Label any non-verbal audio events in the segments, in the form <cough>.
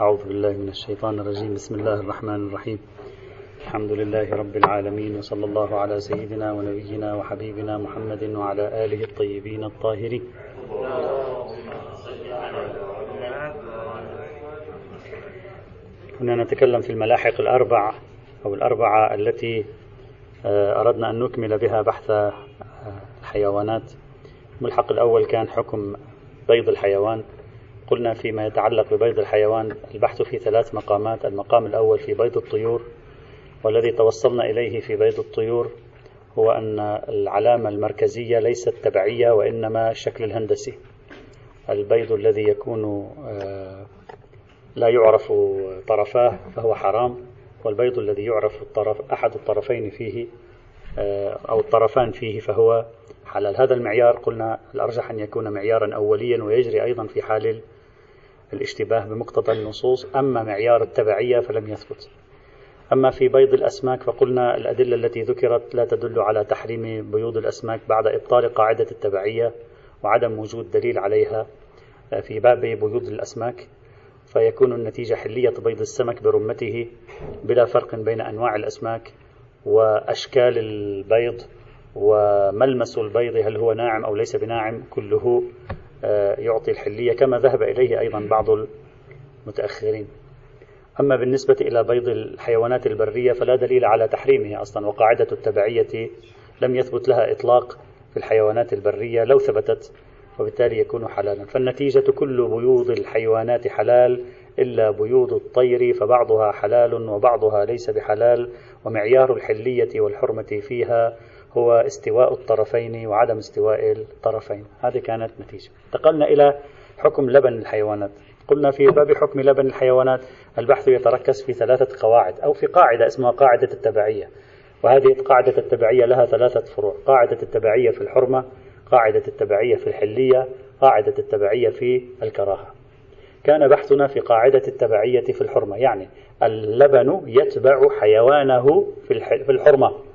أعوذ بالله من الشيطان الرجيم. بسم الله الرحمن الرحيم. الحمد لله رب العالمين وصلى الله على سيدنا ونبينا وحبيبنا محمد وعلى آله الطيبين الطاهرين. كنا نتكلم في الملاحق الأربع أو الأربعة التي آه، أردنا أن نكمل بها بحث آه، الحيوانات. الملحق الأول كان حكم بيض الحيوان. قلنا فيما يتعلق ببيض الحيوان البحث في ثلاث مقامات المقام الأول في بيض الطيور والذي توصلنا إليه في بيض الطيور هو أن العلامة المركزية ليست تبعية وإنما الشكل الهندسي. البيض الذي يكون آه، لا يعرف طرفاه فهو حرام والبيض الذي يعرف الطرف أحد الطرفين فيه آه، أو الطرفان فيه فهو حلال. هذا المعيار قلنا الأرجح أن يكون معيارا أوليا ويجري أيضا في حال الاشتباه بمقتضى النصوص أما معيار التبعية فلم يثبت. أما في بيض الأسماك فقلنا الأدلة التي ذكرت لا تدل على تحريم بيوض الأسماك بعد إبطال قاعدة التبعية وعدم وجود دليل عليها في باب بيوض الأسماك. فيكون النتيجة حلية بيض السمك برمته بلا فرق بين أنواع الأسماك وأشكال البيض وملمس البيض هل هو ناعم أو ليس بناعم كله آه، يعطي الحلية كما ذهب إليه أيضا بعض المتأخرين. أما بالنسبة إلى بيض الحيوانات البرية فلا دليل على تحريمه أصلا وقاعدة التبعية لم يثبت لها إطلاق في الحيوانات البرية لو ثبتت وبالتالي يكون حلالا. فالنتيجة كل بيوض الحيوانات حلال إلا بيوض الطير فبعضها حلال وبعضها ليس بحلال ومعيار الحلية والحرمة فيها هو استواء الطرفين وعدم استواء الطرفين. هذه كانت نتيجة. انتقلنا إلى حكم لبن الحيوانات. قلنا في باب حكم لبن الحيوانات البحث يتركز في ثلاثة قواعد أو في قاعدة اسمها قاعدة التبعية. وهذه قاعدة التبعية لها ثلاثة فروع. قاعدة التبعية في الحرمة قاعدة التبعية في الحلية قاعدة التبعية في الكراهة. كان بحثنا في قاعدة التبعية في الحرمة. يعني اللبن يتبع حيوانه في الحرمة.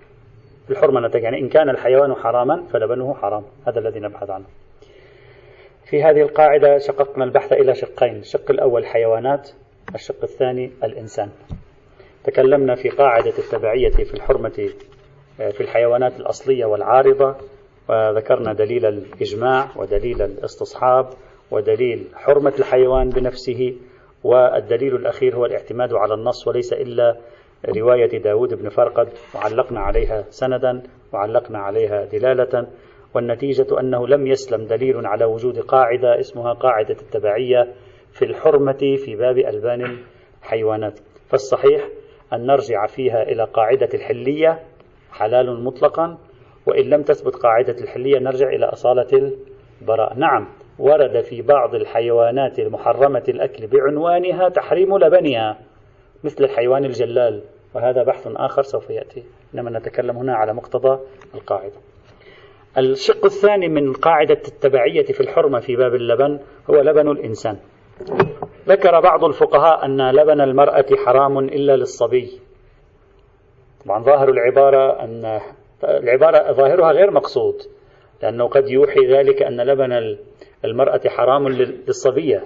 الحرمة نتج يعني إن كان الحيوان حراما فلبنه حرام. هذا الذي نبحث عنه. في هذه القاعدة شققنا البحث إلى شقين. الشق الأول الحيوانات الشق الثاني الإنسان. تكلمنا في قاعدة التبعية في الحرمة آه، في الحيوانات الأصلية والعارضة وذكرنا دليل الإجماع ودليل الاستصحاب ودليل حرمة الحيوان بنفسه والدليل الأخير هو الاعتماد على النص وليس إلا رواية داود بن فرقد وعلقنا عليها سندا وعلقنا عليها دلالة والنتيجة أنه لم يسلم دليل على وجود قاعدة اسمها قاعدة التبعية في الحرمة في باب ألبان الحيوانات. فالصحيح أن نرجع فيها إلى قاعدة الحلية حلال مطلقا وإن لم تثبت قاعدة الحلية نرجع إلى أصالة البراء. نعم ورد في بعض الحيوانات المحرمة الأكل بعنوانها تحريم لبنها مثل الحيوان الجلال. وهذا بحث آخر سوف يأتي إنما نتكلم هنا على مقتضى القاعدة. الشق الثاني من قاعدة التبعية في الحرمة في باب اللبن هو لبن الإنسان. ذكر بعض الفقهاء أن لبن المرأة حرام إلا للصبي. طبعا ظاهر العبارة أن العبارة ظاهرها غير مقصود لأنه قد يوحي ذلك أن لبن المرأة حرام للصبية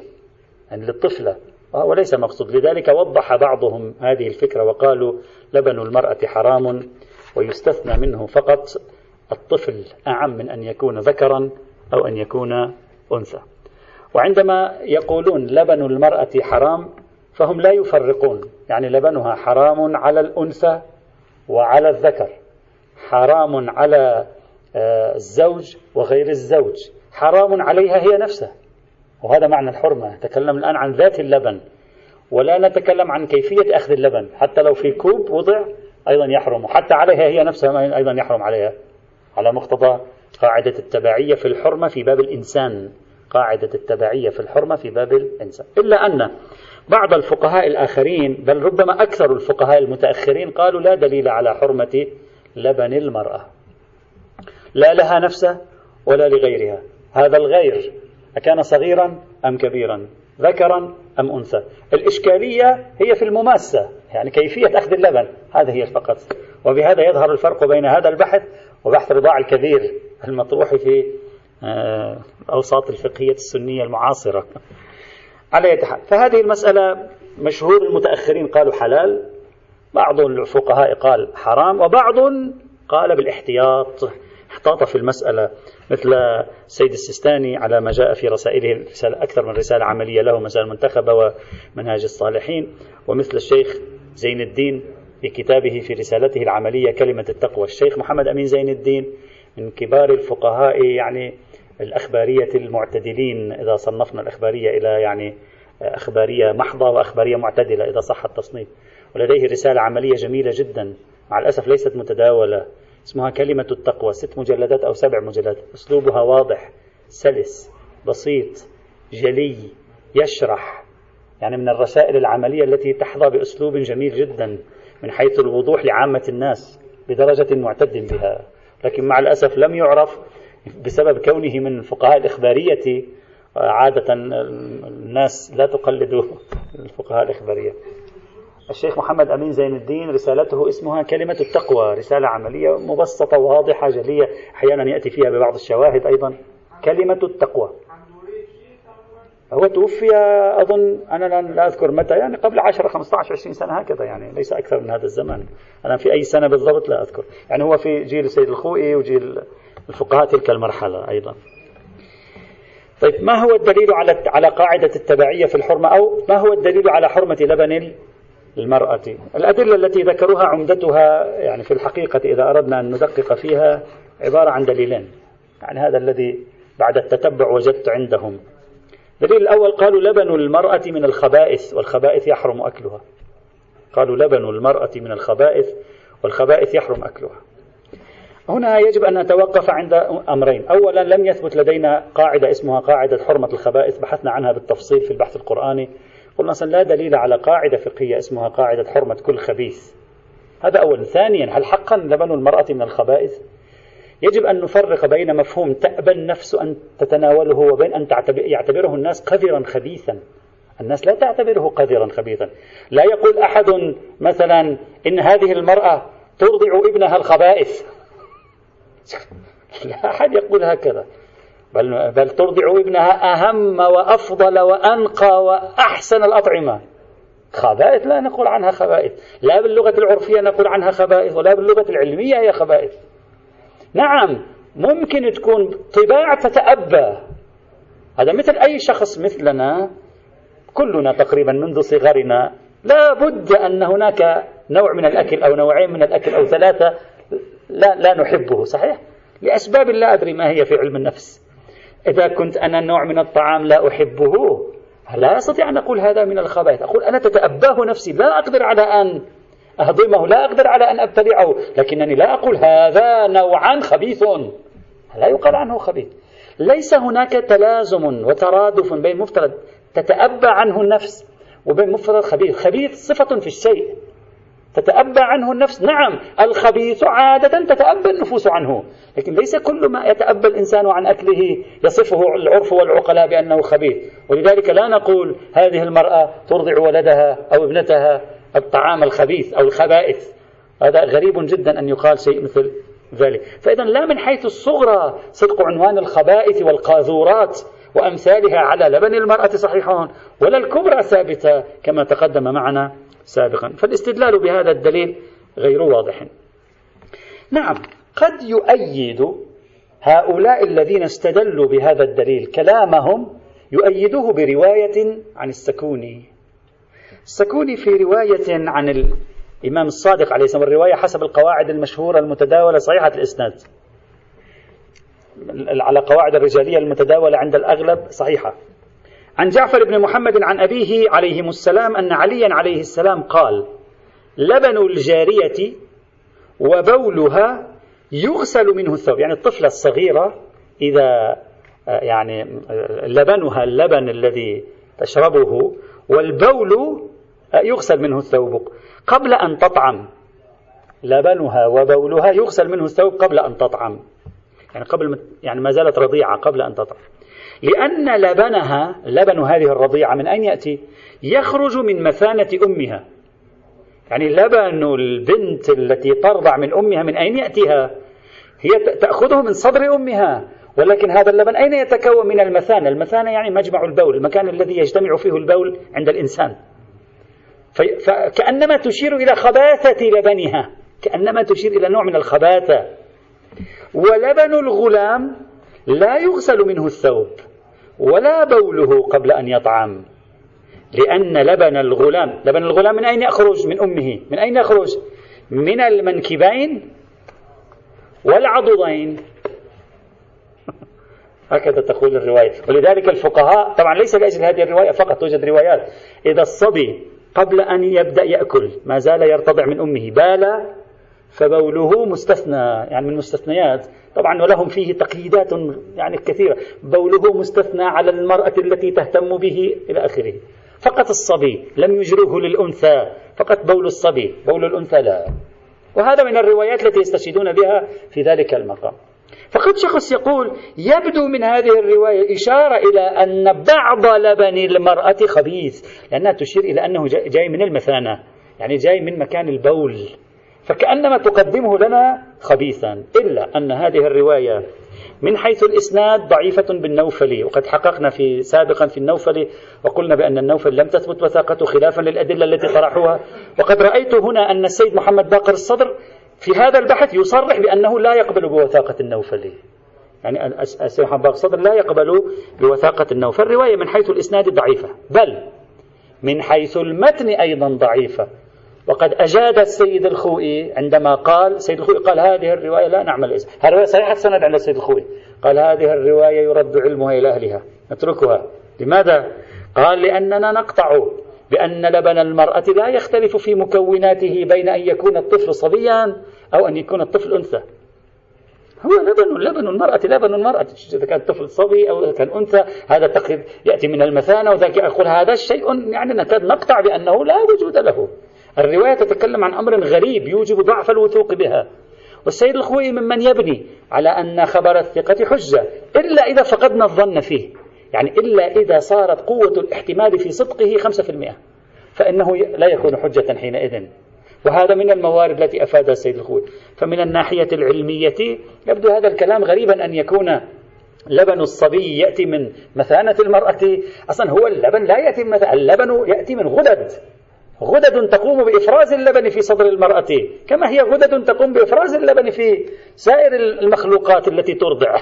يعني للطفلة. وهو ليس مقصود. لذلك وضح بعضهم هذه الفكرة وقالوا لبن المرأة حرام ويستثنى منه فقط الطفل أعم من أن يكون ذكرا أو أن يكون أنثى. وعندما يقولون لبن المرأة حرام فهم لا يفرقون. يعني لبنها حرام على الأنثى وعلى الذكر حرام على آه، الزوج وغير الزوج حرام عليها هي نفسها. وهذا معنى الحرمة. نتكلم الآن عن ذات اللبن ولا نتكلم عن كيفية أخذ اللبن. حتى لو في كوب وضع أيضا يحرم. حتى عليها هي نفسها أيضا يحرم عليها. على مقتضى قاعدة التبعية في الحرمة في باب الإنسان. قاعدة التبعية في الحرمة في باب الإنسان. إلا أن بعض الفقهاء الآخرين بل ربما أكثر الفقهاء المتأخرين قالوا لا دليل على حرمة لبن المرأة. لا لها نفسه ولا لغيرها. هذا الغير أكان صغيرا أم كبيرا؟ ذكرا أم أنثى؟ الإشكالية هي في المماسة يعني كيفية أخذ اللبن هذا هي فقط. وبهذا يظهر الفرق بين هذا البحث وبحث رضاع الكبير المطروح في الأوساط آه، الفقهية السنية المعاصرة. على حال فهذه المسألة مشهور المتأخرين قالوا حلال بعض الفقهاء قال حرام وبعض قال بالإحتياط. احتاط في المسألة مثل السيد السيستاني على ما جاء في رسائله رسالة أكثر من رسالة عملية له مسائل المنتخبة ومنهاج الصالحين. ومثل الشيخ زين الدين في كتابه في رسالته العملية كلمة التقوى. الشيخ محمد أمين زين الدين من كبار الفقهاء يعني الأخبارية المعتدلين إذا صنفنا الأخبارية إلى يعني أخبارية محضة وأخبارية معتدلة إذا صح التصنيف. ولديه رسالة عملية جميلة جدا. مع الأسف ليست متداولة. اسمها كلمة التقوى ست مجلدات أو سبع مجلدات. أسلوبها واضح سلس بسيط جلي يشرح. يعني من الرسائل العملية التي تحظى بأسلوب جميل جدا من حيث الوضوح لعامة الناس بدرجة معتد بها. لكن مع الأسف لم يعرف بسبب كونه من الفقهاء الإخبارية عادة الناس لا تقلد <laughs> الفقهاء الإخبارية. الشيخ محمد أمين زين الدين رسالته اسمها كلمة التقوى رسالة عملية مبسطة واضحة جلية أحيانا يأتي فيها ببعض الشواهد أيضا. كلمة التقوى. هو توفي أظن أنا لا أذكر متى يعني قبل 10 15 20 سنة هكذا يعني ليس أكثر من هذا الزمان أنا في أي سنة بالضبط لا أذكر. يعني هو في جيل السيد الخوئي وجيل الفقهاء تلك المرحلة أيضا. طيب ما هو الدليل على على قاعدة التبعية في الحرمة؟ أو ما هو الدليل على حرمة لبن المرأة الأدلة التي ذكروها عمدتها يعني في الحقيقة إذا أردنا أن ندقق فيها عبارة عن دليلين. يعني هذا الذي بعد التتبع وجدت عندهم. الدليل الأول قالوا لبن المرأة من الخبائث والخبائث يحرم أكلها. قالوا لبن المرأة من الخبائث والخبائث يحرم أكلها. هنا يجب أن نتوقف عند أمرين. أولا لم يثبت لدينا قاعدة اسمها قاعدة حرمة الخبائث بحثنا عنها بالتفصيل في البحث القرآني. قلنا أصلا لا دليل على قاعدة فقهية اسمها قاعدة حرمة كل خبيث. هذا أولا. ثانيا هل حقا لبن المرأة من الخبائث؟ يجب أن نفرق بين مفهوم تأبى النفس أن تتناوله وبين أن يعتبره الناس قذرا خبيثا. الناس لا تعتبره قذرا خبيثا. لا يقول أحد مثلا إن هذه المرأة ترضع ابنها الخبائث. <laughs> لا أحد يقول هكذا. بل, بل ترضع ابنها أهم وأفضل وأنقى وأحسن الأطعمة. خبائث لا نقول عنها خبائث. لا باللغة العرفية نقول عنها خبائث ولا باللغة العلمية هي خبائث. نعم ممكن تكون طباع تتأبى. هذا مثل أي شخص مثلنا كلنا تقريبا منذ صغرنا لا بد أن هناك نوع من الأكل أو نوعين من الأكل أو ثلاثة لا, لا نحبه صحيح؟ لأسباب لا أدري ما هي في علم النفس. إذا كنت أنا نوع من الطعام لا أحبه لا أستطيع أن أقول هذا من الخبائث. أقول أنا تتأباه نفسي لا أقدر على أن أهضمه لا أقدر على أن أبتلعه لكنني لا أقول هذا نوعا خبيث. لا يقال عنه خبيث. ليس هناك تلازم وترادف بين مفترض تتأبى عنه النفس وبين مفترض خبيث. خبيث صفة في الشيء. تتأبى عنه النفس. نعم الخبيث عادة تتأبى النفوس عنه لكن ليس كل ما يتأبى الإنسان عن أكله يصفه العرف والعقلاء بأنه خبيث. ولذلك لا نقول هذه المرأة ترضع ولدها أو ابنتها الطعام الخبيث أو الخبائث. هذا غريب جدا أن يقال شيء مثل ذلك. فإذا لا من حيث الصغرى صدق عنوان الخبائث والقاذورات وأمثالها على لبن المرأة صحيحون ولا الكبرى ثابتة كما تقدم معنا سابقا. فالاستدلال بهذا الدليل غير واضح. نعم قد يؤيد هؤلاء الذين استدلوا بهذا الدليل كلامهم يؤيدوه برواية عن السكوني. السكوني في رواية عن الإمام الصادق عليه السلام الرواية حسب القواعد المشهورة المتداولة صحيحة الإسناد. على قواعد الرجالية المتداولة عند الأغلب صحيحة. عن جعفر بن محمد عن أبيه عليهم السلام أن عليا عليه السلام قال لبن الجارية وبولها يغسل منه الثوب. يعني الطفلة الصغيرة إذا يعني لبنها اللبن الذي تشربه والبول يغسل منه الثوب. قبل أن تطعم لبنها وبولها يغسل منه الثوب قبل أن تطعم. يعني قبل يعني ما زالت رضيعة قبل أن تطعم. لأن لبنها لبن هذه الرضيعة من أين يأتي؟ يخرج من مثانة أمها يعني لبن البنت التي ترضع من أمها من أين يأتيها؟ هي تأخذه من صدر أمها ولكن هذا اللبن أين يتكون من المثانة؟ المثانة يعني مجمع البول المكان الذي يجتمع فيه البول عند الإنسان فكأنما تشير إلى خباثة لبنها كأنما تشير إلى نوع من الخباثة ولبن الغلام لا يغسل منه الثوب ولا بوله قبل أن يطعم لأن لبن الغلام لبن الغلام من أين يخرج؟ من أمه. من أين يخرج؟ من المنكبين والعضدين. هكذا تقول الرواية. ولذلك الفقهاء طبعا ليس ليس هذه الرواية فقط توجد روايات. إذا الصبي قبل أن يبدأ يأكل ما زال يرتضع من أمه. بال فبوله مستثنى يعني من المستثنيات طبعا ولهم فيه تقييدات يعني كثيرة. بوله مستثنى على المرأة التي تهتم به إلى آخره. فقط الصبي لم يجروه للأنثى. فقط بول الصبي بول الأنثى لا. وهذا من الروايات التي يستشهدون بها في ذلك المقام. فقد شخص يقول يبدو من هذه الرواية إشارة إلى أن بعض لبن المرأة خبيث لأنها تشير إلى أنه جاي من المثانة. يعني جاي من مكان البول. فكأنما تقدمه لنا خبيثا إلا أن هذه الرواية من حيث الإسناد ضعيفة بالنوفلي وقد حققنا في سابقا في النوفلي وقلنا بأن النوفلي لم تثبت وثاقته خلافا للأدلة التي طرحوها. وقد رأيت هنا أن السيد محمد باقر الصدر في هذا البحث يصرح بأنه لا يقبل بوثاقة النوفلي. يعني السيد محمد باقر الصدر لا يقبل بوثاقة النوفلي. الرواية من حيث الإسناد ضعيفة بل من حيث المتن أيضا ضعيفة. وقد أجاد السيد الخوئي عندما قال السيد الخوئي قال هذه الرواية لا نعمل إذا هذه الرواية صحيحة السند عند السيد الخوئي. قال هذه الرواية يرد علمها إلى أهلها. نتركها. لماذا؟ قال لأننا نقطع بأن لبن المرأة لا يختلف في مكوناته بين أن يكون الطفل صبيا أو أن يكون الطفل أنثى. هو لبن لبن المرأة لبن المرأة. إذا كان طفل صبي أو كان أنثى هذا تقريب يأتي من المثانة. وذاك أقول هذا الشيء يعني نكاد نقطع بأنه لا وجود له. الرواية تتكلم عن أمر غريب يوجب ضعف الوثوق بها. والسيد الخوي ممن يبني على أن خبر الثقة حجة إلا إذا فقدنا الظن فيه. يعني إلا إذا صارت قوة الاحتمال في صدقه خمسة في المئة. فإنه لا يكون حجة حينئذ. وهذا من الموارد التي أفادها السيد الخوي. فمن الناحية العلمية يبدو هذا الكلام غريبا أن يكون لبن الصبي يأتي من مثانة المرأة. أصلا هو اللبن لا يأتي من مثانة اللبن يأتي من غدد. غدد تقوم بإفراز اللبن في صدر المرأة. كما هي غدد تقوم بإفراز اللبن في سائر المخلوقات التي ترضعه.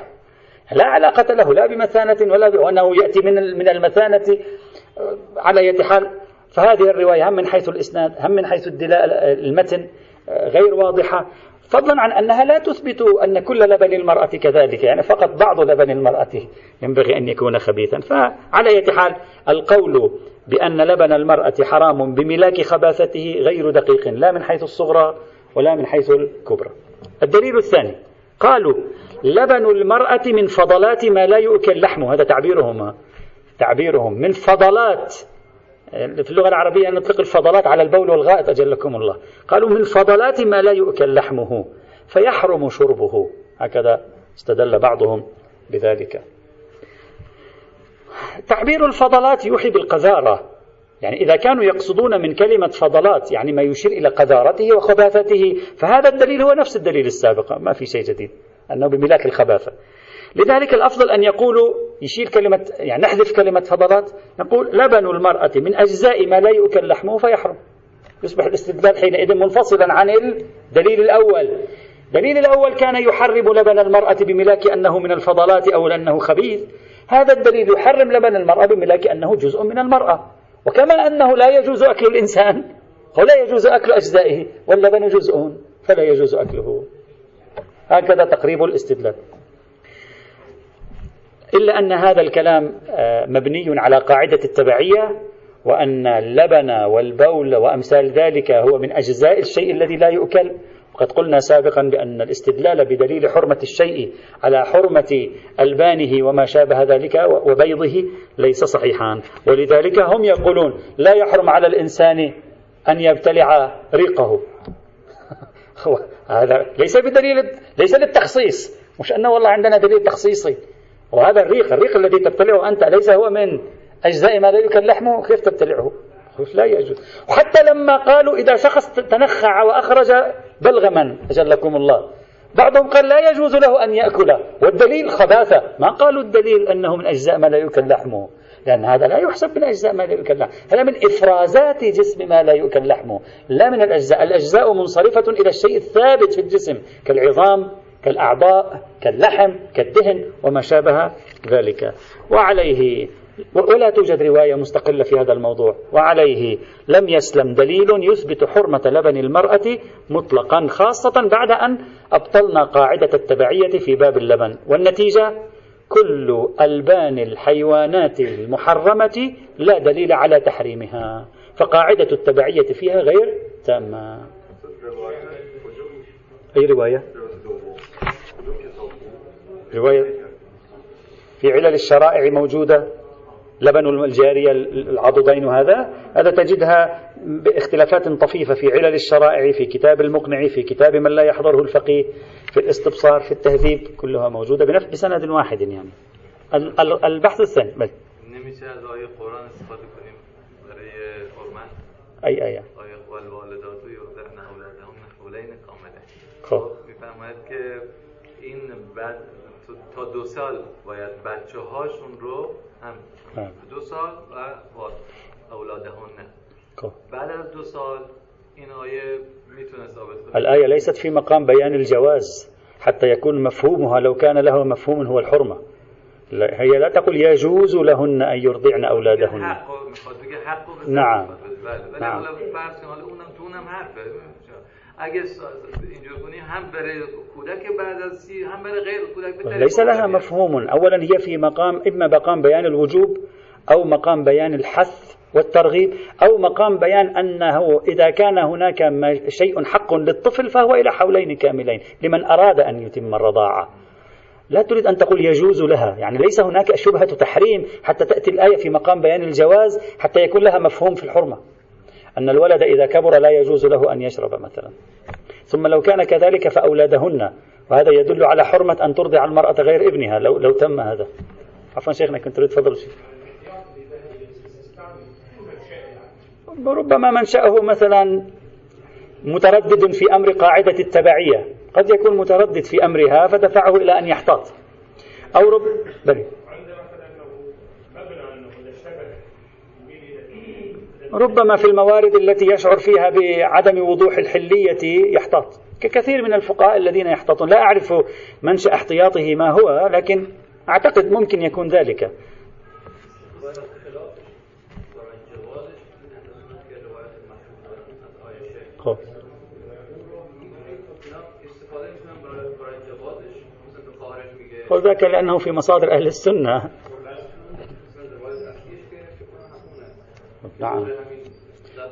لا علاقة له لا بمثانة ولا. وأنه يأتي من من المثانة على أية حال. فهذه الرواية هم من حيث الإسناد هم من حيث المتن غير واضحة. فضلا عن أنها لا تثبت أن كل لبن المرأة كذلك يعني فقط بعض لبن المرأة ينبغي أن يكون خبيثا. فعلى أية حال القول بأن لبن المرأة حرام بملاك خباثته غير دقيق لا من حيث الصغرى ولا من حيث الكبرى. الدليل الثاني قالوا لبن المرأة من فضلات ما لا يؤكل لحمه. هذا تعبيرهم تعبيرهم من فضلات في اللغة العربية نطلق الفضلات على البول والغائط أجلكم الله. قالوا من فضلات ما لا يؤكل لحمه فيحرم شربه. هكذا استدل بعضهم بذلك. تعبير الفضلات يوحي بالقذارة. يعني إذا كانوا يقصدون من كلمة فضلات يعني ما يشير إلى قذارته وخباثته فهذا الدليل هو نفس الدليل السابق. ما في شيء جديد. أنه بملاك الخباثة. لذلك الأفضل أن يقولوا يشير كلمة يعني نحذف كلمة فضلات نقول لبن المرأة من أجزاء ما لا يؤكل لحمه فيحرم. يصبح الاستدلال حينئذ منفصلا عن الدليل الأول. الدليل الأول كان يحرم لبن المرأة بملاك أنه من الفضلات أو لأنه خبيث. هذا الدليل يحرم لبن المرأة بملاك أنه جزء من المرأة. وكما أنه لا يجوز أكل الإنسان ولا يجوز أكل أجزائه واللبن جزء فلا يجوز أكله. هكذا تقريب الاستدلال. إلا أن هذا الكلام آه، مبني على قاعدة التبعية وأن اللبن والبول وأمثال ذلك هو من أجزاء الشيء الذي لا يؤكل. وقد قلنا سابقا بأن الاستدلال بدليل حرمة الشيء على حرمة ألبانه وما شابه ذلك وبيضه ليس صحيحا. ولذلك هم يقولون لا يحرم على الإنسان أن يبتلع ريقه. <laughs> هذا ليس بدليل ليس للتخصيص مش أنه والله عندنا دليل تخصيصي. وهذا الريق الريق الذي تبتلعه أنت ليس هو من أجزاء ما لا يؤكل لحمه كيف تبتلعه؟ لا يجوز. وحتى لما قالوا إذا شخص تنخع وأخرج بلغما أجلكم الله. بعضهم قال لا يجوز له أن يأكل. والدليل خباثة. ما قالوا الدليل أنه من أجزاء ما لا يؤكل لحمه؟ لأن هذا لا يحسب من أجزاء ما لا يؤكل لحمه. هذا من إفرازات جسم ما لا يؤكل لحمه. لا من الأجزاء. الأجزاء منصرفة إلى الشيء الثابت في الجسم كالعظام كالأعضاء كاللحم كالدهن وما شابه ذلك. وعليه ولا توجد رواية مستقلة في هذا الموضوع. وعليه لم يسلم دليل يثبت حرمة لبن المرأة مطلقا خاصة بعد أن أبطلنا قاعدة التبعية في باب اللبن. والنتيجة؟ كل ألبان الحيوانات المحرمة لا دليل على تحريمها. فقاعدة التبعية فيها غير تامة. أي رواية؟ رواية في علل الشرائع موجودة لبن الجارية العضدين وهذا هذا تجدها باختلافات طفيفة في علل الشرائع في كتاب المقنع في كتاب من لا يحضره الفقيه في الاستبصار في التهذيب كلها موجودة بنفس بسند واحد يعني. البحث الثاني بل. أي آية خب. این بعد تا دو سال باید بچه هاشون رو هم دو سال و اولادهن. بعد از دو سال این آیه میتونه ثابت کنه. الآية ليست في مقام بيان الجواز حتى يكون مفهومها لو كان له مفهوم هو الحرمة. هي لا تقول يجوز لهن أن يرضعن أولادهن. نعم. نعم. اگه اینجور کنی هم برای کودک بعد از سی هم برای غیر کودک ليس لها مفهوم. اولا هي في مقام اما مقام بيان الوجوب أو مقام بيان الحث والترغيب أو مقام بيان انه اذا كان هناك شيء حق للطفل فهو إلى حولين كاملين لمن اراد ان يتم الرضاعه. لا تريد أن تقول يجوز لها. يعني ليس هناك شبهة تحريم حتى تأتي الآية في مقام بيان الجواز حتى يكون لها مفهوم في الحرمة. أن الولد إذا كبر لا يجوز له أن يشرب مثلا. ثم لو كان كذلك فأولادهن وهذا يدل على حرمة أن ترضع المرأة غير ابنها. لو, لو تم هذا. عفوا شيخنا كنت تريد تفضل شيء ربما منشأه مثلا متردد في أمر قاعدة التبعية. قد يكون متردد في أمرها فدفعه إلى أن يحتاط. أو رب بل ربما في الموارد التي يشعر فيها بعدم وضوح الحلية يحتاط. ككثير من الفقهاء الذين يحتاطون. لا أعرف منشأ احتياطه ما هو لكن أعتقد ممكن يكون ذلك. وذاك لأنه في مصادر أهل السنة. نعم.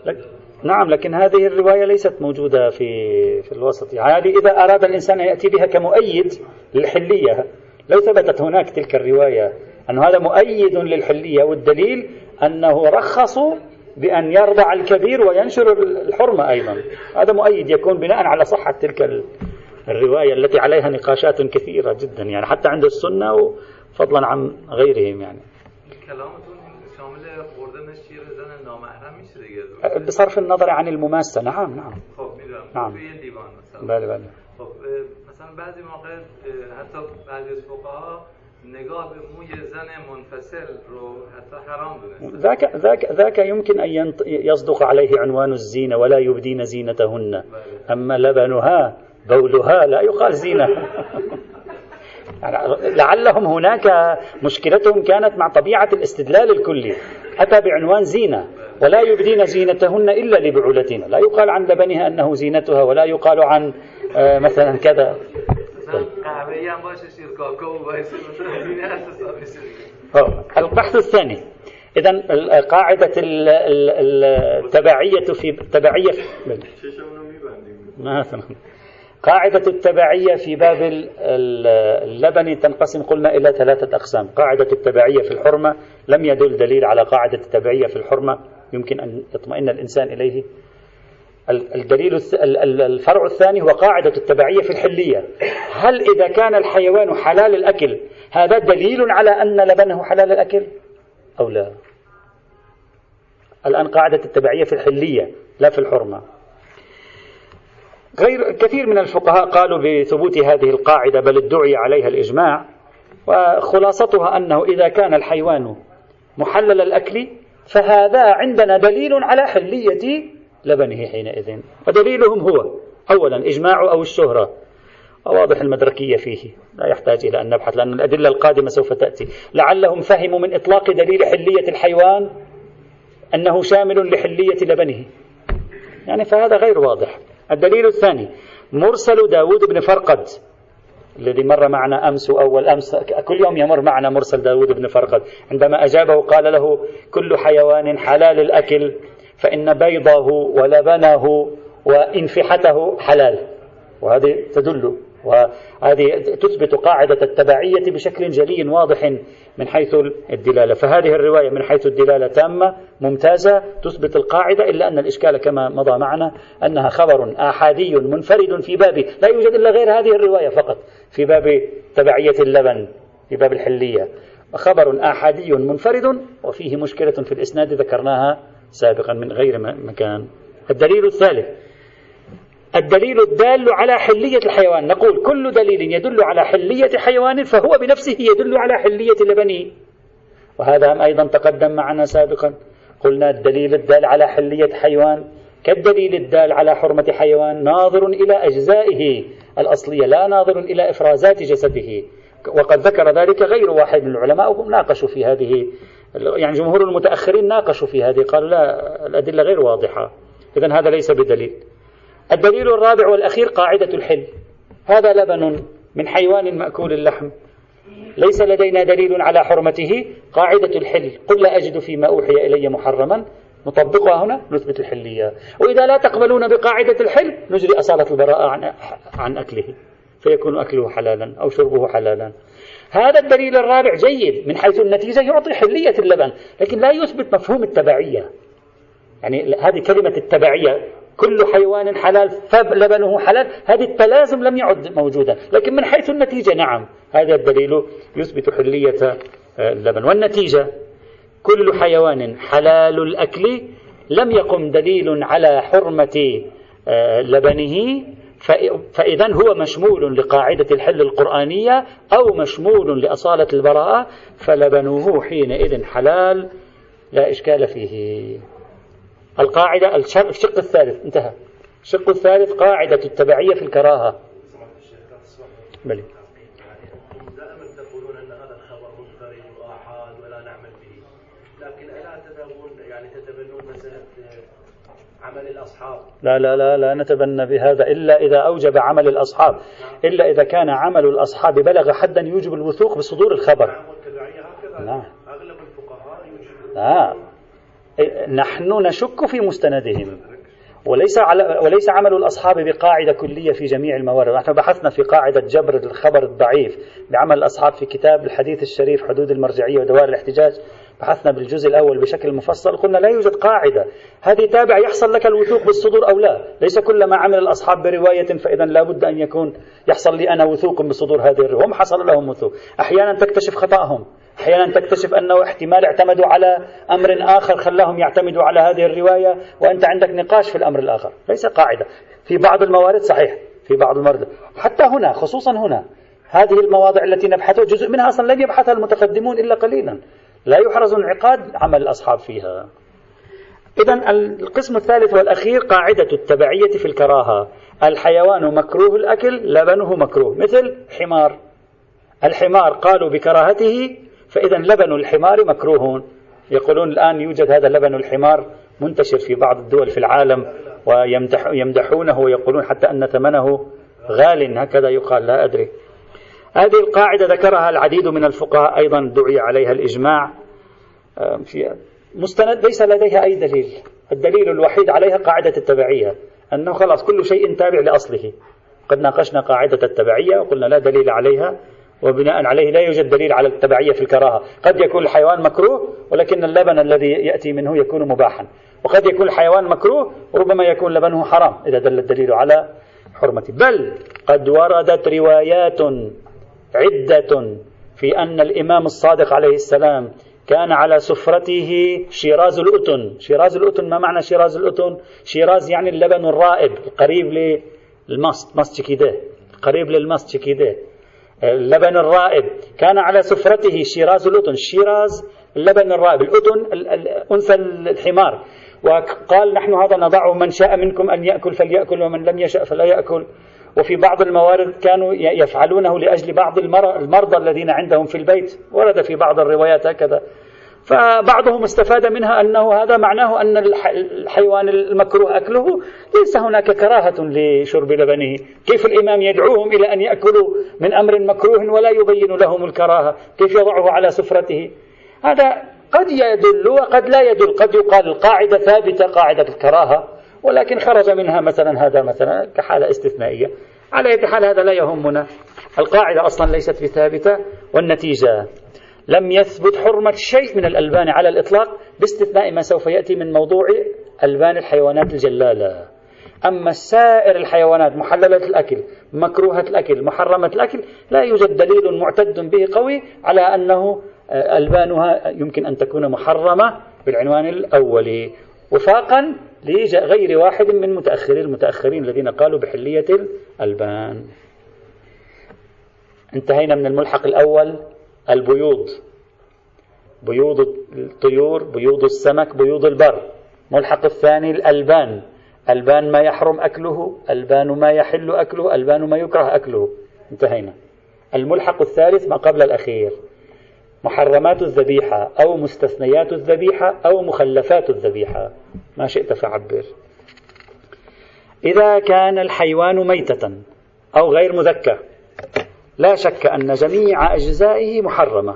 لك نعم لكن هذه الرواية ليست موجودة في في الوسط. هذه إذا أراد الإنسان أن يأتي بها كمؤيد للحلية لو ثبتت هناك تلك الرواية أن هذا مؤيد للحلية والدليل أنه رخصوا بأن يرضع الكبير وينشر الحرمة أيضا. هذا مؤيد يكون بناء على صحة تلك الرواية التي عليها نقاشات كثيرة جدا يعني حتى عند السنة فضلا عن غيرهم يعني. بصرف النظر عن المماسة. نعم نعم. خب میدونم. نعم. توی دیوان مثلا. بله بله. خب مثلا بعضی موقع حتی بعضی از فقها نگاه به موی زن منفصل رو حتى حرام دونستن ذاك ذاك ذاك يمكن ان يصدق عليه عنوان الزينه ولا يبدين زينتهن اما لبنها بولها لا يقال زينه <laughs> لعلهم هناك مشكلتهم كانت مع طبيعة الاستدلال الكلي. أتى بعنوان زينة ولا يبدين زينتهن إلا لبعولتنا لا يقال عن لبنها أنه زينتها ولا يقال عن آه، مثلا كذا. البحث الثاني. إذا قاعدة التبعية في تبعية مثلا قاعدة التبعية في باب اللبن تنقسم قلنا إلى ثلاثة أقسام. قاعدة التبعية في الحرمة لم يدل دليل على قاعدة التبعية في الحرمة. يمكن أن يطمئن الإنسان إليه. الدليل الفرع الثاني هو قاعدة التبعية في الحلية. هل إذا كان الحيوان حلال الأكل هذا دليل على أن لبنه حلال الأكل؟ أو لا؟ الآن قاعدة التبعية في الحلية لا في الحرمة. غير كثير من الفقهاء قالوا بثبوت هذه القاعدة بل ادعي عليها الإجماع وخلاصتها أنه إذا كان الحيوان محلل الأكل فهذا عندنا دليل على حلية لبنه حينئذ. ودليلهم هو أولا إجماع أو الشهرة. واضح المدركية فيه. لا يحتاج إلى أن نبحث لأن الأدلة القادمة سوف تأتي. لعلهم فهموا من إطلاق دليل حلية الحيوان أنه شامل لحلية لبنه. يعني فهذا غير واضح. الدليل الثاني مرسل داود بن فرقد الذي مر معنا أمس وأول أمس كل يوم يمر معنا مرسل داود بن فرقد. عندما أجابه قال له كل حيوان حلال الأكل فإن بيضه ولبنه وإنفحته حلال. وهذه تدل وهذه تثبت قاعدة التبعية بشكل جلي واضح من حيث الدلالة. فهذه الرواية من حيث الدلالة تامة ممتازة تثبت القاعدة إلا أن الإشكال كما مضى معنا أنها خبر آحادي منفرد في باب لا يوجد إلا غير هذه الرواية فقط في باب تبعية اللبن في باب الحلية. خبر آحادي منفرد وفيه مشكلة في الإسناد ذكرناها سابقا من غير مكان. الدليل الثالث الدليل الدال على حلية الحيوان. نقول كل دليل يدل على حلية حيوان فهو بنفسه يدل على حلية لبنه وهذا أيضا تقدم معنا سابقا. قلنا الدليل الدال على حلية حيوان. كالدليل الدال على حرمة حيوان ناظر إلى أجزائه. الأصلية لا ناظر إلى إفرازات جسده. وقد ذكر ذلك غير واحد من العلماء وهم ناقشوا في هذه يعني جمهور المتأخرين ناقشوا في هذه. قالوا لا الأدلة غير واضحة. إذا هذا ليس بدليل. الدليل الرابع والأخير قاعدة الحل. هذا لبن من حيوان مأكول اللحم. ليس لدينا دليل على حرمته. قاعدة الحل. قل لا أجد فيما أوحي إلي محرما. نطبقها هنا. نثبت الحلية. وإذا لا تقبلون بقاعدة الحل نجري أصالة البراءة عن, عن أكله. فيكون أكله حلالا أو شربه حلالا. هذا الدليل الرابع جيد. من حيث النتيجة يعطي حلية اللبن. لكن لا يثبت مفهوم التبعية. يعني هذه كلمة التبعية. كل حيوان حلال فلبنه حلال هذه التلازم لم يعد موجودا. لكن من حيث النتيجة نعم هذا الدليل يثبت حلية آه، اللبن. والنتيجة كل حيوان حلال الأكل لم يقم دليل على حرمة آه، لبنه فإذا هو مشمول لقاعدة الحل القرآنية أو مشمول لأصالة البراءة فلبنه حينئذ حلال لا إشكال فيه. القاعدة الشق الثالث انتهى. الشق الثالث قاعدة التبعية في الكراهة. بلي دائما تقولون أن هذا الخبر منفرد وآحاد ولا نعمل به. لكن ألا يعني تتبنون مسألة عمل الأصحاب؟ لا لا لا لا نتبنى بهذا إلا إذا أوجب عمل الأصحاب. إلا إذا كان عمل الأصحاب بلغ حدا يوجب الوثوق بصدور الخبر. نعم. أغلب الفقهاء يوجب نعم. نحن نشك في مستندهم. وليس على وليس عمل الأصحاب بقاعدة كلية في جميع الموارد، نحن بحثنا في قاعدة جبر الخبر الضعيف بعمل الأصحاب في كتاب الحديث الشريف حدود المرجعية ودوائر الاحتجاج، بحثنا بالجزء الأول بشكل مفصل. قلنا لا يوجد قاعدة، هذه تابع يحصل لك الوثوق بالصدور أو لا، ليس كل ما عمل الأصحاب برواية فإذا لابد أن يكون يحصل لي أنا وثوق بصدور هذه الرواية، هم حصل لهم وثوق، أحيانا تكتشف خطأهم، أحيانا تكتشف أنه احتمال اعتمدوا على أمر آخر خلاهم يعتمدوا على هذه الرواية وأنت عندك نقاش في الأمر الآخر. ليس قاعدة. في بعض الموارد صحيح. في بعض الموارد. حتى هنا خصوصا هنا هذه المواضع التي نبحثها جزء منها أصلا لم يبحثها المتقدمون إلا قليلا. لا يحرز انعقاد عمل الأصحاب فيها. إذا القسم الثالث والأخير قاعدة التبعية في الكراهة. الحيوان مكروه الأكل لبنه مكروه. مثل حمار. الحمار قالوا بكراهته فإذا لبن الحمار مكروه يقولون الآن يوجد هذا لبن الحمار منتشر في بعض الدول في العالم ويمدحونه ويقولون حتى أن ثمنه غال. هكذا يقال لا أدري. هذه القاعدة ذكرها العديد من الفقهاء أيضا دعي عليها الإجماع. في مستند ليس لديها أي دليل. الدليل الوحيد عليها قاعدة التبعية أنه خلاص كل شيء تابع لأصله. قد ناقشنا قاعدة التبعية وقلنا لا دليل عليها. وبناء عليه لا يوجد دليل على التبعية في الكراهة. قد يكون الحيوان مكروه ولكن اللبن الذي يأتي منه يكون مباحا. وقد يكون الحيوان مكروه وربما يكون لبنه حرام إذا دل الدليل على حرمته. بل قد وردت روايات عدة في أن الإمام الصادق عليه السلام كان على سفرته شيراز الأتن. شيراز الأتن ما معنى شيراز الأتن؟ شيراز يعني اللبن الرائب القريب ماست كده قريب كده. اللبن الرائب كان على سفرته شيراز الأتن. شيراز اللبن الرائب الأتن أنثى الحمار. وقال نحن هذا نضعه من شاء منكم أن يأكل فليأكل ومن لم يشأ فلا يأكل. وفي بعض الموارد كانوا يفعلونه لأجل بعض المرضى الذين عندهم في البيت. ورد في بعض الروايات هكذا. فبعضهم استفاد منها أنه هذا معناه أن الحيوان المكروه أكله ليس هناك كراهة لشرب لبنه. كيف الإمام يدعوهم إلى أن يأكلوا من أمر مكروه ولا يبين لهم الكراهة؟ كيف يضعه على سفرته؟ هذا قد يدل وقد لا يدل. قد يقال القاعدة ثابتة قاعدة الكراهة ولكن خرج منها مثلا هذا مثلا كحالة استثنائية. على أي حال هذا لا يهمنا. القاعدة أصلا ليست بثابتة والنتيجة لم يثبت حرمة شيء من الألبان على الإطلاق باستثناء ما سوف يأتي من موضوع ألبان الحيوانات الجلالة. أما سائر الحيوانات محللة الأكل مكروهة الأكل محرمة الأكل لا يوجد دليل معتد به قوي على أنه ألبانها يمكن أن تكون محرمة بالعنوان الأولي وفاقا لغير واحد من متأخري المتأخرين الذين قالوا بحلية الألبان. انتهينا من الملحق الأول. البيوض. بيوض الطيور بيوض السمك بيوض البر. ملحق الثاني الألبان. ألبان ما يحرم أكله ألبان ما يحل أكله ألبان ما يكره أكله. انتهينا. الملحق الثالث ما قبل الأخير. محرمات الذبيحة أو مستثنيات الذبيحة أو مخلفات الذبيحة. ما شئت فعبر. إذا كان الحيوان ميتة أو غير مذكى لا شك أن جميع أجزائه محرمة.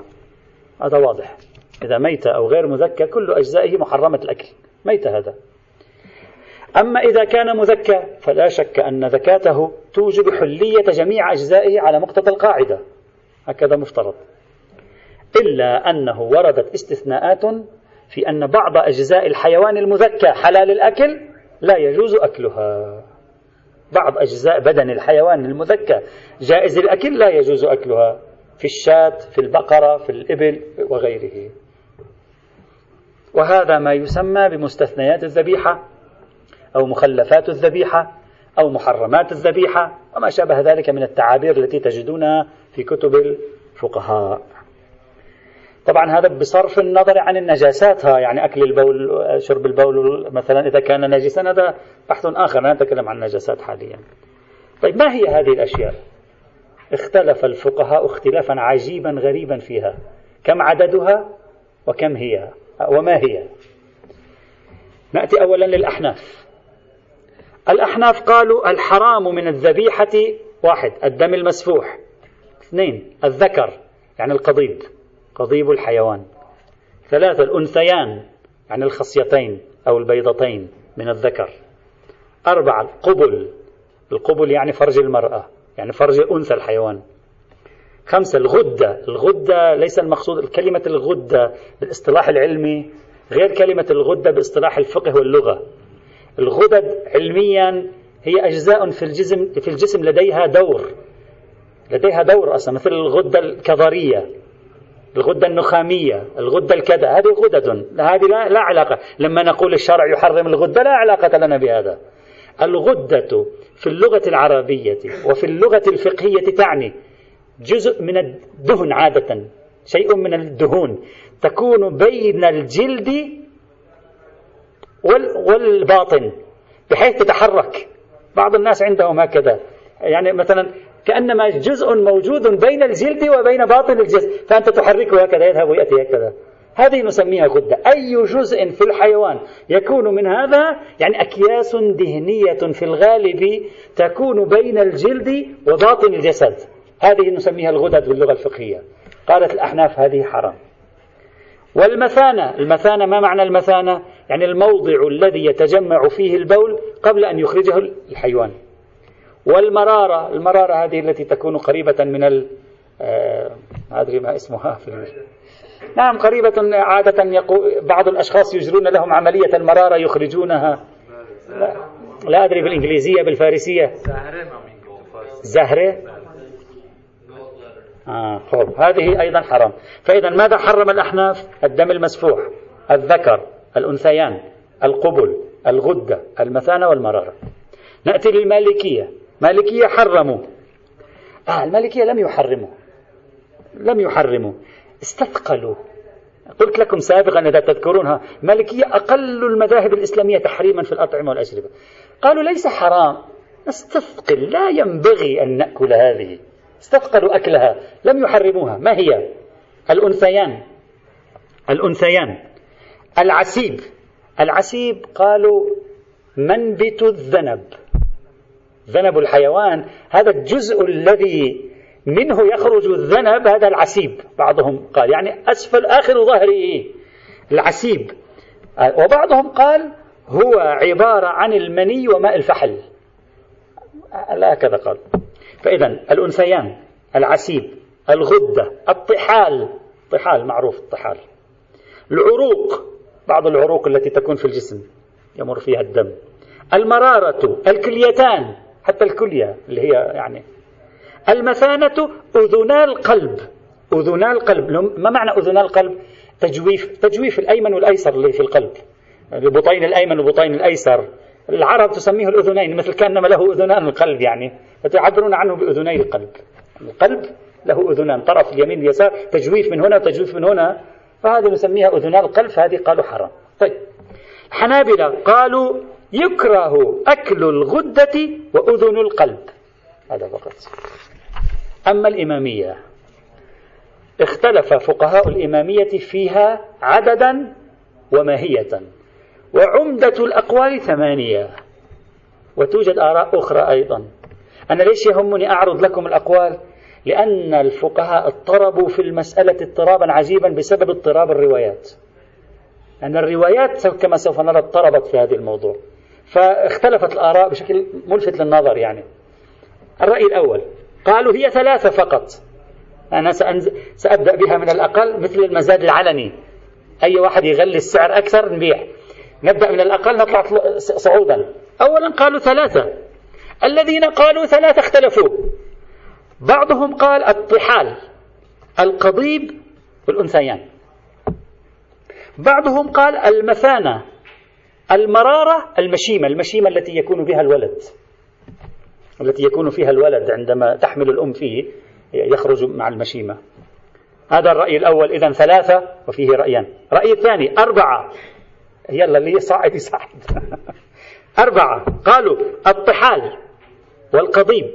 هذا واضح. إذا ميت أو غير مذكى كل أجزائه محرمة الأكل. ميت هذا. أما إذا كان مذكى فلا شك أن ذكاته توجب حلية جميع أجزائه على مقتضى القاعدة. هكذا مفترض. إلا أنه وردت استثناءات في أن بعض أجزاء الحيوان المذكى حلال الأكل لا يجوز أكلها. بعض أجزاء بدن الحيوان المذكى. جائز الأكل لا يجوز أكلها في الشاة في البقرة في الإبل وغيره. وهذا ما يسمى بمستثنيات الذبيحة أو مخلفات الذبيحة أو محرمات الذبيحة وما شابه ذلك من التعابير التي تجدونها في كتب الفقهاء. طبعا هذا بصرف النظر عن النجاسات ها يعني أكل البول شرب البول مثلا إذا كان نجسا هذا بحث آخر لا نتكلم عن النجاسات حاليا. طيب ما هي هذه الأشياء؟ اختلف الفقهاء اختلافا عجيبا غريبا فيها. كم عددها وكم هي؟ وما هي؟ نأتي أولا للأحناف. الأحناف قالوا الحرام من الذبيحة واحد الدم المسفوح. اثنين الذكر يعني القضيب قضيب الحيوان. ثلاثة الأنثيان يعني الخصيتين أو البيضتين من الذكر. أربعة القبل. القبل يعني فرج المرأة يعني فرج أنثى الحيوان. خمسة الغدة. الغدة ليس المقصود كلمة الغدة بالاصطلاح العلمي غير كلمة الغدة باصطلاح الفقه واللغة. الغدد علميا هي أجزاء في الجسم في الجسم لديها دور لديها دور أصلا مثل الغدة الكظرية. الغدة النخامية الغدة الكذا هذه غدد هذه لا, لا علاقة. لما نقول الشرع يحرم الغدة لا علاقة لنا بهذا. الغدة في اللغة العربية وفي اللغة الفقهية تعني جزء من الدهن عادة شيء من الدهون. تكون بين الجلد والباطن بحيث تتحرك. بعض الناس عندهم هكذا. يعني مثلا كأنما جزء موجود بين الجلد وبين باطن الجسم. فأنت تحركه هكذا يذهب ويأتي هكذا. هذه نسميها غدة. أي جزء في الحيوان يكون من هذا؟ يعني أكياس دهنية في الغالب تكون بين الجلد وباطن الجسد. هذه نسميها الغدد باللغة الفقهية. قالت الأحناف هذه حرام. والمثانة المثانة ما معنى المثانة؟ يعني الموضع الذي يتجمع فيه البول قبل أن يخرجه الحيوان. والمرارة المرارة هذه التي تكون قريبة من ال آه، ما أدري ما اسمها في نعم قريبة عادة يقول بعض الأشخاص يجرون لهم عملية المرارة يخرجونها. لا, لا أدري بالإنجليزية بالفارسية. زهرة. آه خب هذه أيضا حرام. فإذا ماذا حرم الأحناف؟ الدم المسفوح الذكر الأنثيان القبل الغدة المثانة والمرارة. نأتي للمالكية. مالكية حرموا. آه المالكية لم يحرموا. لم يحرموا. استثقلوا. قلت لكم سابقا إذا تذكرونها مالكية أقل المذاهب الإسلامية تحريما في الأطعمة والأشربة. قالوا ليس حرام. نستثقل. لا ينبغي أن نأكل هذه. استثقلوا أكلها. لم يحرموها. ما هي؟ الأنثيان. الأنثيان. العسيب. العسيب قالوا منبت الذنب. ذنب الحيوان هذا الجزء الذي منه يخرج الذنب هذا العسيب بعضهم قال. يعني أسفل آخر ظهره العسيب. وبعضهم قال هو عبارة عن المني وماء الفحل. لا هكذا قال. فإذا الأنثيان العسيب الغدة الطحال. طحال معروف الطحال. العروق بعض العروق التي تكون في الجسم يمر فيها الدم. المرارة الكليتان. حتى الكلية اللي هي يعني. المثانة أذنا القلب. أذنا القلب. ما معنى أذنا القلب؟ تجويف تجويف الأيمن والأيسر اللي في القلب. البطين الأيمن والبطين الأيسر. العرب تسميه الأذنين مثل كأنما له أذنان القلب يعني. فتعبرون عنه بأذني القلب. القلب له أذنان. طرف اليمين اليسار تجويف من هنا وتجويف من هنا. فهذه نسميها أذنان القلب فهذه قالوا حرام. طيب. حنابلة قالوا يكره أكل الغدة وأذن القلب. هذا فقط. أما الإمامية اختلف فقهاء الإمامية فيها عددا وماهية وعمدة الأقوال ثمانية وتوجد آراء أخرى أيضا. أنا ليش يهمني أعرض لكم الأقوال؟ لأن الفقهاء اضطربوا في المسألة اضطرابا عجيبا بسبب اضطراب الروايات. أن الروايات كما سوف نرى اضطربت في هذا الموضوع. فاختلفت الآراء بشكل ملفت للنظر يعني. الرأي الأول قالوا هي ثلاثة فقط. أنا سأبدأ بها من الأقل مثل المزاد العلني. أي واحد يغلي السعر أكثر نبيع. نبدأ من الأقل نطلع صعودا. أولا قالوا ثلاثة. الذين قالوا ثلاثة اختلفوا. بعضهم قال الطحال القضيب والأنثيان. بعضهم قال المثانة. المرارة المشيمة المشيمة التي يكون بها الولد. التي يكون فيها الولد عندما تحمل الأم فيه يخرج مع المشيمة. هذا الرأي الأول إذا ثلاثة وفيه رأيان. رأي الثاني أربعة. يلا اللي يصعد يصعد. <laughs> أربعة. قالوا الطحال والقضيب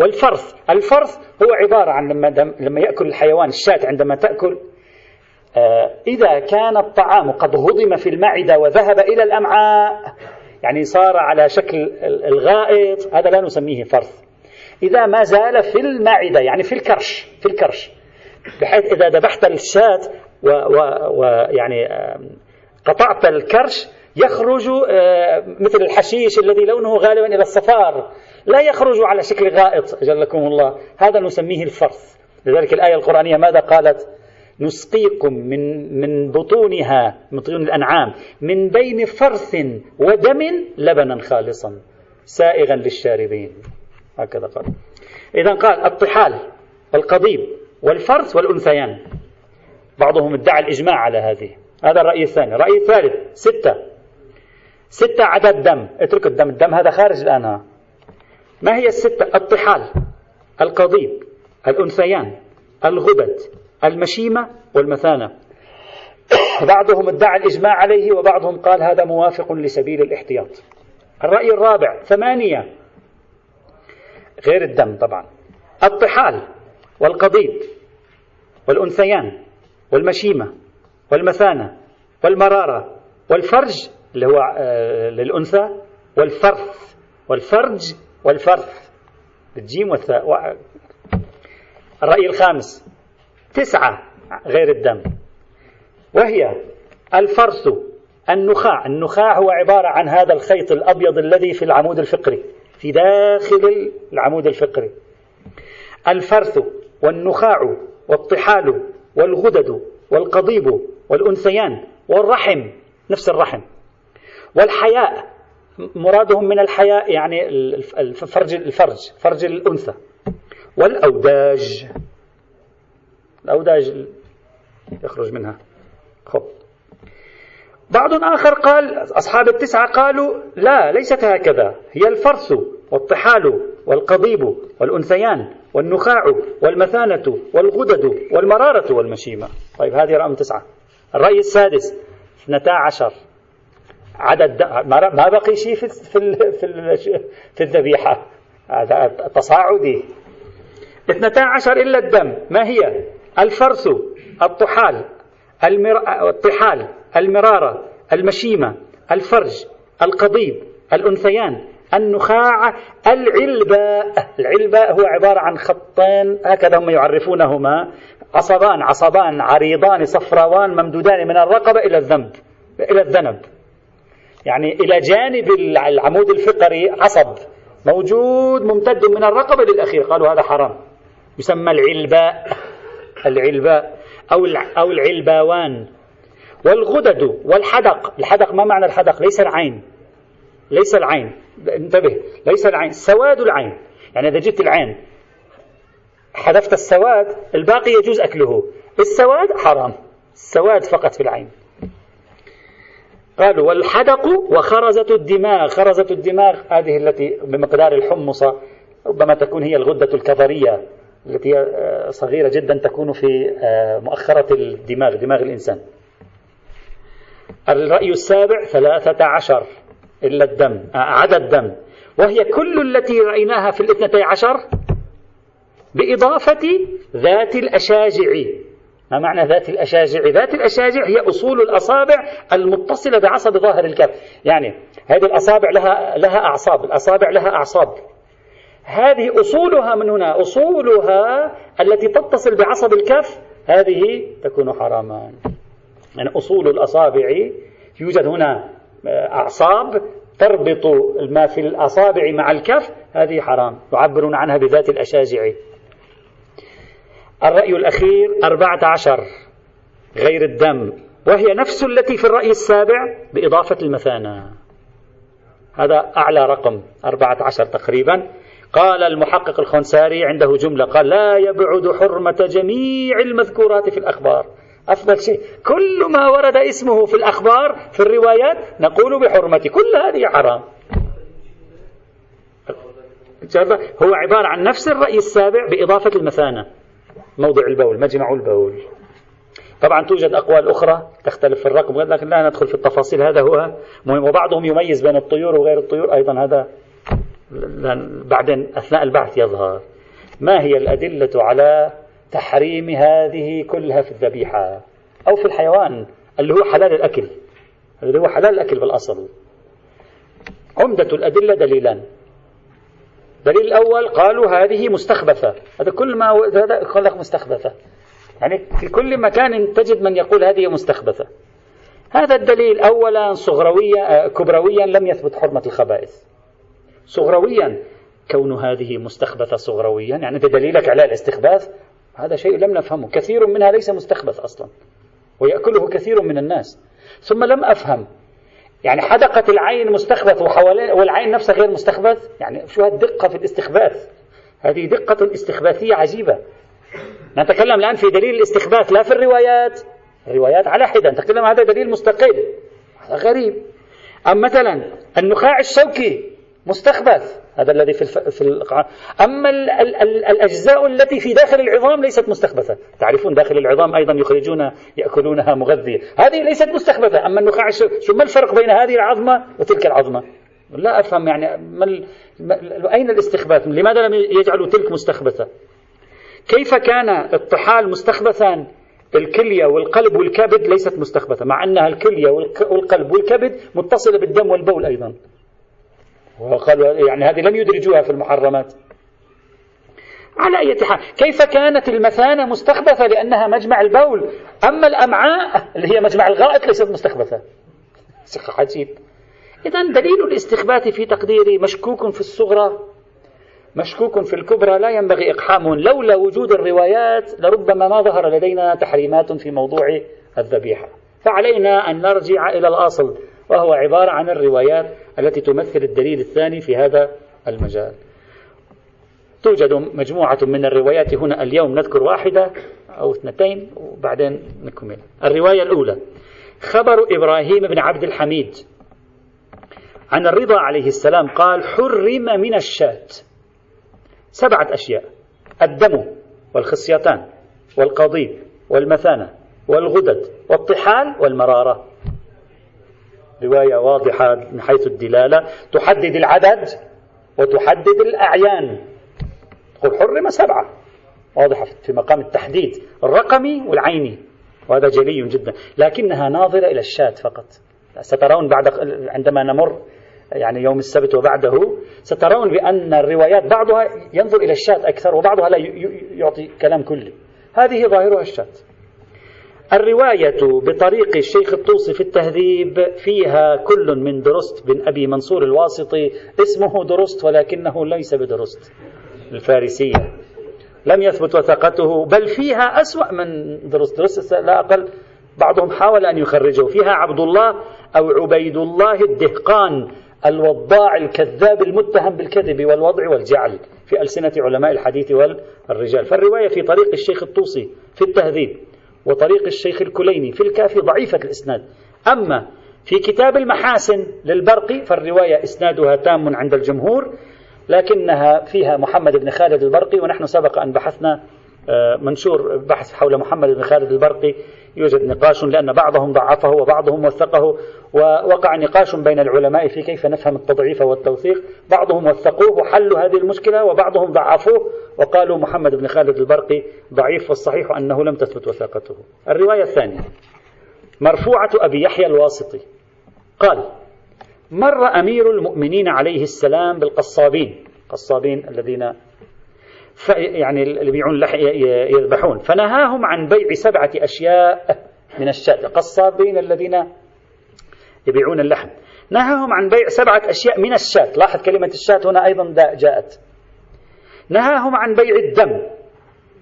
والفرث الفرث هو عبارة عن لما, لما يأكل الحيوان الشاة عندما تأكل إذا كان الطعام قد هضم في المعدة وذهب إلى الأمعاء يعني صار على شكل الغائط هذا لا نسميه فرث. إذا ما زال في المعدة يعني في الكرش في الكرش. بحيث إذا ذبحت الشاة ويعني قطعت الكرش يخرج آه، مثل الحشيش الذي لونه غالبا إلى الصفار. لا يخرج على شكل غائط أجلكم الله. هذا نسميه الفرث. لذلك الآية القرآنية ماذا قالت؟ نسقيكم من من بطونها من بطون الأنعام من بين فرث ودم لبنا خالصا سائغا للشاربين. هكذا قال. إذا قال الطحال والقضيب والفرث والأنثيان. بعضهم ادعى الإجماع على هذه. هذا الرأي الثاني. الرأي الثالث ستة. ستة عدد دم. اترك الدم. الدم هذا خارج الآن ما هي الستة؟ الطحال القضيب الأنثيان الغدد المشيمة والمثانة. بعضهم ادعى الإجماع عليه وبعضهم قال هذا موافق لسبيل الاحتياط. الرأي الرابع ثمانية. غير الدم طبعا. الطحال والقضيب والأنثيان والمشيمة والمثانة والمرارة والفرج اللي هو آه، للأنثى والفرث. والفرج والفرث. بالجيم والثاء. الرأي الخامس. تسعة غير الدم. وهي الفرث النخاع. النخاع هو عبارة عن هذا الخيط الأبيض الذي في العمود الفقري في داخل العمود الفقري. الفرث والنخاع والطحال والغدد والقضيب والأنثيان والرحم نفس الرحم. والحياء مرادهم من الحياء يعني الفرج الفرج فرج الأنثى. والأوداج. الأوداج يخرج منها. خب. بعض آخر قال أصحاب التسعة قالوا لا ليست هكذا. هي الفرث والطحال والقضيب والأنثيان والنخاع والمثانة والغدد والمرارة والمشيمة. طيب هذه رقم تسعة. الرأي السادس 12 عدد ما بقي شيء في في في, في الذبيحة؟ هذا تصاعدي. 12 إلا الدم. ما هي؟ الفرث الطحال المر... الطحال المرارة المشيمة الفرج القضيب الأنثيان النخاع العلباء. العلباء هو عبارة عن خطين هكذا هم يعرفونهما. عصبان عصبان عريضان صفراوان ممدودان من الرقبة إلى الذنب إلى الذنب. يعني إلى جانب العمود الفقري عصب موجود ممتد من الرقبة للأخير. قالوا هذا حرام. يسمى العلباء. العلباء أو أو العلباوان والغدد والحدق. الحدق ما معنى الحدق؟ ليس العين. ليس العين. انتبه. ليس العين. سواد العين. يعني إذا جبت العين حذفت السواد الباقي يجوز أكله. السواد حرام. السواد فقط في العين. قالوا والحدق وخرزة الدماغ. خرزة الدماغ هذه التي بمقدار الحمصة ربما تكون هي الغدة الكظرية التي آه، صغيرة جدا تكون في آه، مؤخرة الدماغ دماغ الإنسان. الرأي السابع ثلاثة عشر إلا الدم آه، عدد دم وهي كل التي رأيناها في الاثنتي عشر بإضافة ذات الأشاجع. ما معنى ذات الأشاجع؟ ذات الأشاجع هي أصول الأصابع المتصلة بعصب ظاهر الكف. يعني هذه الأصابع لها لها أعصاب الأصابع لها أعصاب. هذه أصولها من هنا. أصولها التي تتصل بعصب الكف هذه تكون حراما. يعني أصول الأصابع يوجد هنا أعصاب تربط ما في الأصابع مع الكف هذه حرام. يعبرون عنها بذات الأشاجع. الرأي الأخير أربعة عشر غير الدم. وهي نفس التي في الرأي السابع بإضافة المثانة. هذا أعلى رقم أربعة عشر تقريبا. قال المحقق الخنساري عنده جملة قال لا يبعد حرمة جميع المذكورات في الأخبار. أفضل شيء كل ما ورد اسمه في الأخبار في الروايات نقول بحرمة كل هذه حرام. هو عبارة عن نفس الرأي السابع بإضافة المثانة. موضع البول مجمع البول. طبعا توجد أقوال أخرى تختلف في الرقم لكن لا ندخل في التفاصيل هذا هو. مهم وبعضهم يميز بين الطيور وغير الطيور أيضا هذا بعدين أثناء البحث يظهر ما هي الأدلة على تحريم هذه كلها في الذبيحة أو في الحيوان اللي هو حلال الأكل اللي هو حلال الأكل بالأصل. عمدة الأدلة دليلان. الدليل الأول قالوا هذه مستخبثة. هذا كل ما هذا لك مستخبثة. يعني في كل مكان تجد من يقول هذه مستخبثة. هذا الدليل أولا صغرويا كبرويا لم يثبت حرمة الخبائث. صغرويا. كون هذه مستخبثة صغرويا يعني أنت دليلك على الاستخباث هذا شيء لم نفهمه. كثير منها ليس مستخبث أصلا ويأكله كثير من الناس. ثم لم أفهم يعني حدقة العين مستخبث والعين نفسها غير مستخبث؟ يعني شو هالدقة في الاستخباث؟ هذه دقة استخباثية عجيبة. نتكلم الآن في دليل الاستخباث لا في الروايات. الروايات على حدة. نتكلم هذا دليل مستقل. هذا غريب. أم مثلا النخاع الشوكي. مستخبث هذا الذي في الف... في القاع. أما ال... ال... ال... الأجزاء التي في داخل العظام ليست مستخبثة تعرفون داخل العظام أيضا يخرجون يأكلونها مغذية. هذه ليست مستخبثة أما النخاع شو... ما الفرق بين هذه العظمة وتلك العظمة؟ لا أفهم يعني ما ال... ما... أين الاستخباث لماذا لم يجعلوا تلك مستخبثة كيف كان الطحال مستخبثا الكلية والقلب والكبد ليست مستخبثة مع أنها الكلية والقلب والكبد متصلة بالدم والبول أيضا. وقالوا يعني هذه لم يدرجوها في المحرمات. على أي حال كيف كانت المثانة مستخبثة لأنها مجمع البول؟ أما الأمعاء اللي هي مجمع الغائط ليست مستخبثة. عجيب. إذا دليل الاستخبات في تقديري مشكوك في الصغرى مشكوك في الكبرى لا ينبغي إقحامه لولا وجود الروايات لربما ما ظهر لدينا تحريمات في موضوع الذبيحة. فعلينا أن نرجع إلى الأصل. وهو عبارة عن الروايات التي تمثل الدليل الثاني في هذا المجال. توجد مجموعة من الروايات هنا اليوم نذكر واحدة أو اثنتين وبعدين نكمل. الرواية الأولى خبر إبراهيم بن عبد الحميد. عن الرضا عليه السلام قال حرم من الشاة. سبعة أشياء الدم والخصيتان والقضيب والمثانة والغدد والطحال والمرارة. رواية واضحة من حيث الدلالة. تحدد العدد وتحدد الأعيان. تقول حرم سبعة. واضحة في مقام التحديد. الرقمي والعيني. وهذا جلي جدا. لكنها ناظرة إلى الشاة فقط. سترون بعد عندما نمر يعني يوم السبت وبعده سترون بأن الروايات بعضها ينظر إلى الشاة أكثر وبعضها لا يعطي كلام كلي. هذه ظاهرها الشاة. الرواية بطريق الشيخ الطوسي في التهذيب فيها كل من درست بن أبي منصور الواسطي اسمه درست ولكنه ليس بدرست الفارسية. لم يثبت وثقته بل فيها أسوأ من درست. درست لا أقل بعضهم حاول أن يخرجه. فيها عبد الله أو عبيد الله الدهقان الوضاع الكذاب المتهم بالكذب والوضع والجعل في ألسنة علماء الحديث والرجال. فالرواية في طريق الشيخ الطوسي في التهذيب. وطريق الشيخ الكليني في الكافي ضعيفة الإسناد. أما في كتاب المحاسن للبرقي فالرواية إسنادها تام عند الجمهور لكنها فيها محمد بن خالد البرقي ونحن سبق أن بحثنا آه، منشور بحث حول محمد بن خالد البرقي يوجد نقاش لأن بعضهم ضعفه وبعضهم وثقه ووقع نقاش بين العلماء في كيف نفهم التضعيف والتوثيق. بعضهم وثقوه وحلوا هذه المشكلة وبعضهم ضعفوه. وقالوا محمد بن خالد البرقي ضعيف والصحيح أنه لم تثبت وثاقته. الرواية الثانية. مرفوعة أبي يحيى الواسطي. قال مر أمير المؤمنين عليه السلام بالقصابين. قصابين الذين يعني اللي يبيعون يذبحون. فنهاهم عن بيع سبعة أشياء من الشاة قصابين الذين يبيعون اللحم. نهاهم عن بيع سبعة أشياء من الشاة لاحظ كلمة الشاة هنا أيضا جاءت. نهاهم عن بيع الدم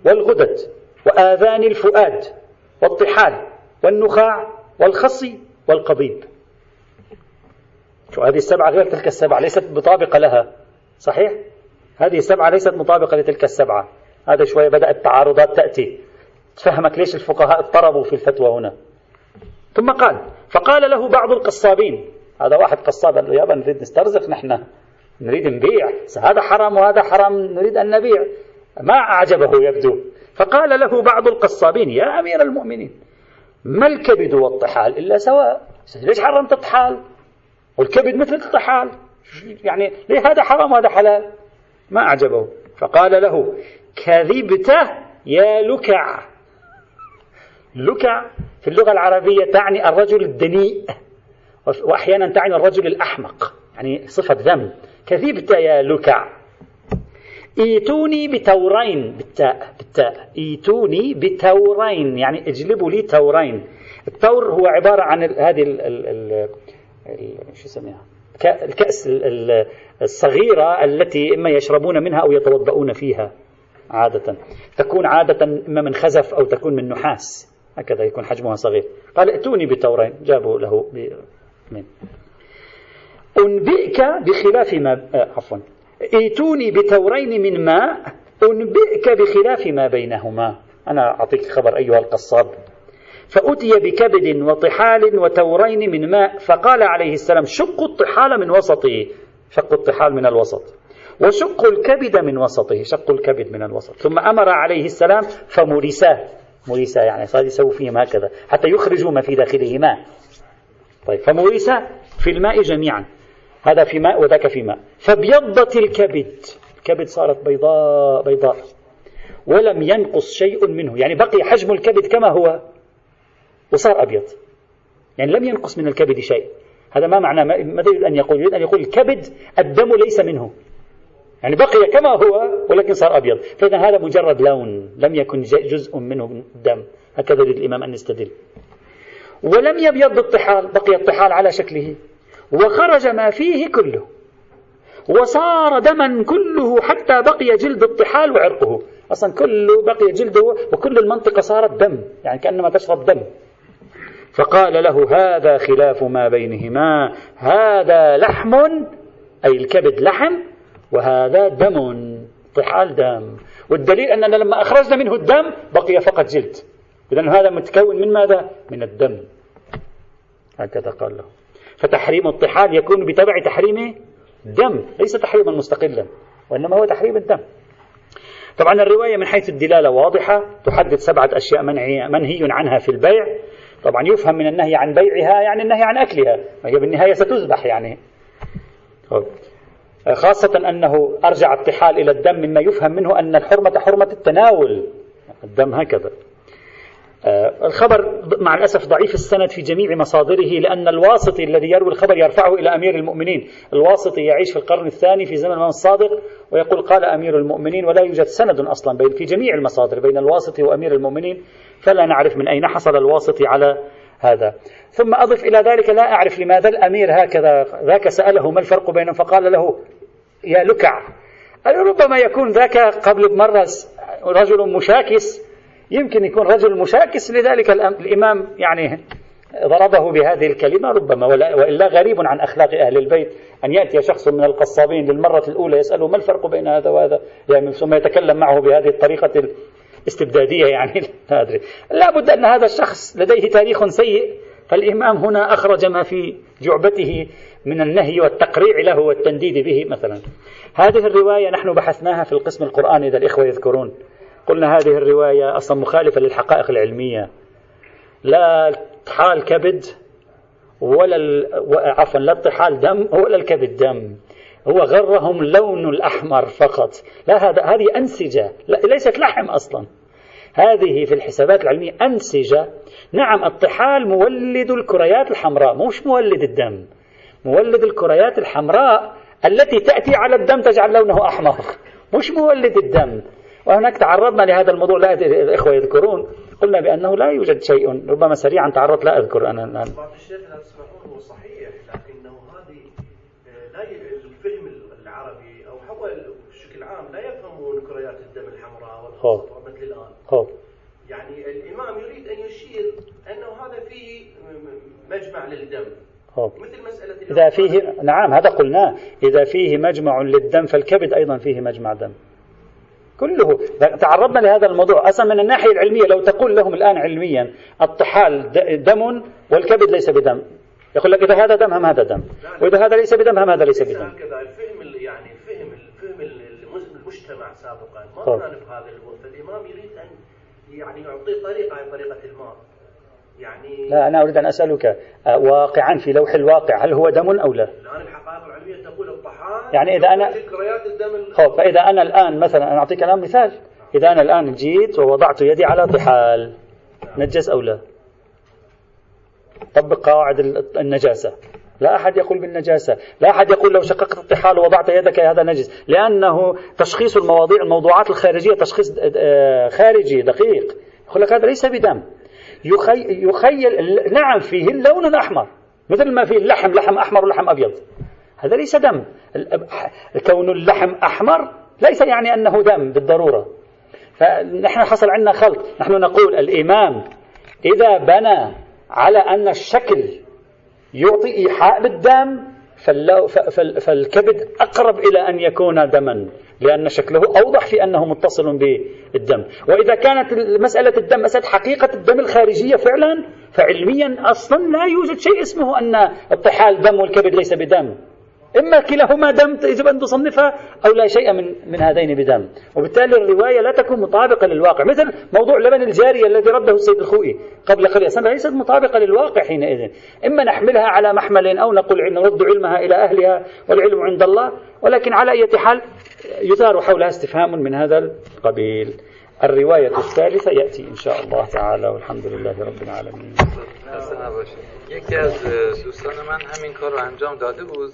والغدد وآذان الفؤاد والطحال والنخاع والخصي والقضيب. شو هذه السبعة غير تلك السبعة؟ ليست مطابقة لها. صحيح؟ هذه السبعة ليست مطابقة لتلك السبعة. هذا شوية بدأت التعارضات تأتي. تفهمك ليش الفقهاء اضطربوا في الفتوى هنا. ثم قال فقال له بعض القصابين هذا واحد قصاب قال له يابا نريد نسترزق نحن. نريد نبيع. هذا حرام وهذا حرام نريد أن نبيع. ما أعجبه يبدو. فقال له بعض القصابين يا أمير المؤمنين ما الكبد والطحال إلا سواء؟ ليش حرمت الطحال؟ والكبد مثل الطحال. يعني ليه هذا حرام وهذا حلال؟ ما أعجبه. فقال له كذبت يا لكع. لكع في اللغة العربية تعني الرجل الدنيء وأحيانا تعني الرجل الأحمق يعني صفة ذم. كذبت يا لكع. إيتوني بتورين. بالتاء بالتاء. إيتوني بتورين. يعني اجلبوا لي تورين. التور هو عبارة عن هذه ال ال ال شو يسميها؟ الكأس الصغيرة التي إما يشربون منها أو يتوضؤون فيها عادة. تكون عادة إما من خزف أو تكون من نحاس. هكذا يكون حجمها صغير. قال ائتوني بتورين. جابوا له من. أنبئك بخلاف ما آه، عفوا. ائتوني بتورين من ماء أنبئك بخلاف ما بينهما. أنا أعطيك خبر أيها القصاب. فأتي بكبد وطحال وتورين من ماء فقال عليه السلام شقوا الطحال من وسطه. شقوا الطحال من الوسط. وشقوا الكبد من وسطه. شقوا الكبد من الوسط. ثم أمر عليه السلام فمرساه. مرساه يعني صار يسوي فيهم هكذا حتى يخرجوا ما في داخله ماء طيب فمرساه في الماء جميعا. هذا في ماء وذاك في ماء. فابيضت الكبد. الكبد صارت بيضاء بيضاء. ولم ينقص شيء منه. يعني بقي حجم الكبد كما هو. وصار أبيض. يعني لم ينقص من الكبد شيء. هذا ما معنى؟ ماذا يريد أن يقول يريد أن يقول الكبد الدم ليس منه. يعني بقي كما هو ولكن صار أبيض. فإذا هذا مجرد لون لم يكن جزء منه دم. هكذا يريد الإمام أن يستدل. ولم يبيض الطحال. بقي الطحال على شكله. وخرج ما فيه كله. وصار دما كله حتى بقي جلد الطحال وعرقه. أصلا كله بقي جلده وكل المنطقة صارت دم. يعني كأنما تشرب دم. فقال له هذا خلاف ما بينهما هذا لحم أي الكبد لحم وهذا دم طحال دم. والدليل أننا لما أخرجنا منه الدم بقي فقط جلد. إذا هذا متكون من ماذا؟ من الدم. هكذا قال له. فتحريم الطحال يكون بتبع تحريم دم ليس تحريما مستقلا وإنما هو تحريم الدم. طبعا الرواية من حيث الدلالة واضحة تحدد سبعة أشياء منهي عنها في البيع. طبعا يفهم من النهي عن بيعها يعني النهي عن أكلها وهي بالنهاية ستذبح يعني. خاصة أنه أرجع الطحال إلى الدم مما يفهم منه أن الحرمة حرمة التناول. الدم هكذا. الخبر مع الأسف ضعيف السند في جميع مصادره لأن الواسطي الذي يروي الخبر يرفعه إلى أمير المؤمنين. الواسطي يعيش في القرن الثاني في زمن الصادق ويقول قال أمير المؤمنين ولا يوجد سند أصلا بين في جميع المصادر بين الواسطي وأمير المؤمنين فلا نعرف من أين حصل الواسطي على هذا. ثم أضف إلى ذلك لا أعرف لماذا الأمير هكذا ذاك سأله ما الفرق بينهم فقال له يا لكع ربما يكون ذاك قبل بمرة رجل مشاكس يمكن يكون رجل مشاكس لذلك الإمام يعني ضربه بهذه الكلمة ربما وإلا غريب عن أخلاق أهل البيت أن يأتي شخص من القصابين للمرة الأولى يسأله ما الفرق بين هذا وهذا؟ يعني ثم يتكلم معه بهذه الطريقة الاستبدادية يعني <laughs> لا أدري. لا بد أن هذا الشخص لديه تاريخ سيء فالإمام هنا أخرج ما في جعبته من النهي والتقريع له والتنديد به مثلا. هذه الرواية نحن بحثناها في القسم القرآني إذا الإخوة يذكرون. قلنا هذه الرواية أصلا مخالفة للحقائق العلمية. لا طحال كبد ولا عفوا لا طحال دم ولا الكبد دم. هو غرهم اللون الأحمر فقط. لا هذا هذه أنسجة. ليست لحم أصلا. هذه في الحسابات العلمية أنسجة. نعم الطحال مولد الكريات الحمراء مش مولد الدم. مولد الكريات الحمراء التي تأتي على الدم تجعل لونه أحمر مش مولد الدم. وهناك تعرضنا لهذا الموضوع لا الإخوة يذكرون قلنا بأنه لا يوجد شيء ربما سريعا تعرضت لا أذكر أنا الآن. الشيخ هو صحيح لكنه هذه لا الفهم العربي أو حول بشكل عام لا يفهمون كريات الدم الحمراء والخضراء مثل الآن. يعني الإمام يريد أن يشير أنه هذا فيه مجمع للدم. مثل مسألة إذا فيه نعم هذا قلناه. إذا فيه مجمع للدم فالكبد أيضا فيه مجمع دم. كله. تعرضنا لهذا الموضوع. أصلا من الناحية العلمية لو تقول لهم الآن علميا الطحال دم والكبد ليس بدم. يقول لك إذا هذا دم هم هذا دم. وإذا هذا ليس بدم هم هذا ليس بدم. الفهم يعني فهم الفهم المجتمع سابقا. ما كان بهذا الوقت الإمام يريد أن يعني يعطي طريقة طريقة الماء يعني لا أنا أريد أن أسألك آه، واقعا في لوح الواقع هل هو دم أو لا؟ الآن الحقائق العلمية تقول الطحال يعني إذا أنا خب فإذا أنا الآن مثلا أنا أعطيك الآن مثال. إذا أنا الآن جيت ووضعت يدي على طحال نجس أو لا؟ طبق قواعد النجاسة. لا أحد يقول بالنجاسة. لا أحد يقول لو شققت الطحال ووضعت يدك هذا نجس. لأنه تشخيص المواضيع الموضوعات الخارجية تشخيص آه، خارجي دقيق. يقول لك هذا ليس بدم. يخي يخيل نعم فيه اللون الأحمر مثل ما فيه اللحم لحم أحمر ولحم أبيض. هذا ليس دم. كون اللحم أحمر ليس يعني أنه دم بالضرورة. فنحن حصل عندنا خلط نحن نقول الإمام إذا بنى على أن الشكل يعطي إيحاء بالدم فالكبد أقرب إلى أن يكون دما لأن شكله أوضح في أنه متصل بالدم. وإذا كانت مسألة الدم مسألة حقيقة الدم الخارجية فعلا فعلميا أصلا لا يوجد شيء اسمه أن الطحال دم والكبد ليس بدم. إما كلاهما دم يجب أن تصنفها أو لا شيء من من هذين بدم. وبالتالي الرواية لا تكون مطابقة للواقع. مثل موضوع لبن الجارية الذي رده السيد الخوئي قبل قليل. سنة ليست مطابقة للواقع حينئذ. إما نحملها على محمل أو نقول نرد علمها إلى أهلها والعلم عند الله ولكن على أي حال يثار حولها استفهام من هذا القبيل. الرواية الثالثة يأتي إن شاء الله تعالى والحمد لله رب العالمين. یکی از دوستان من همین کار رو انجام داده بود.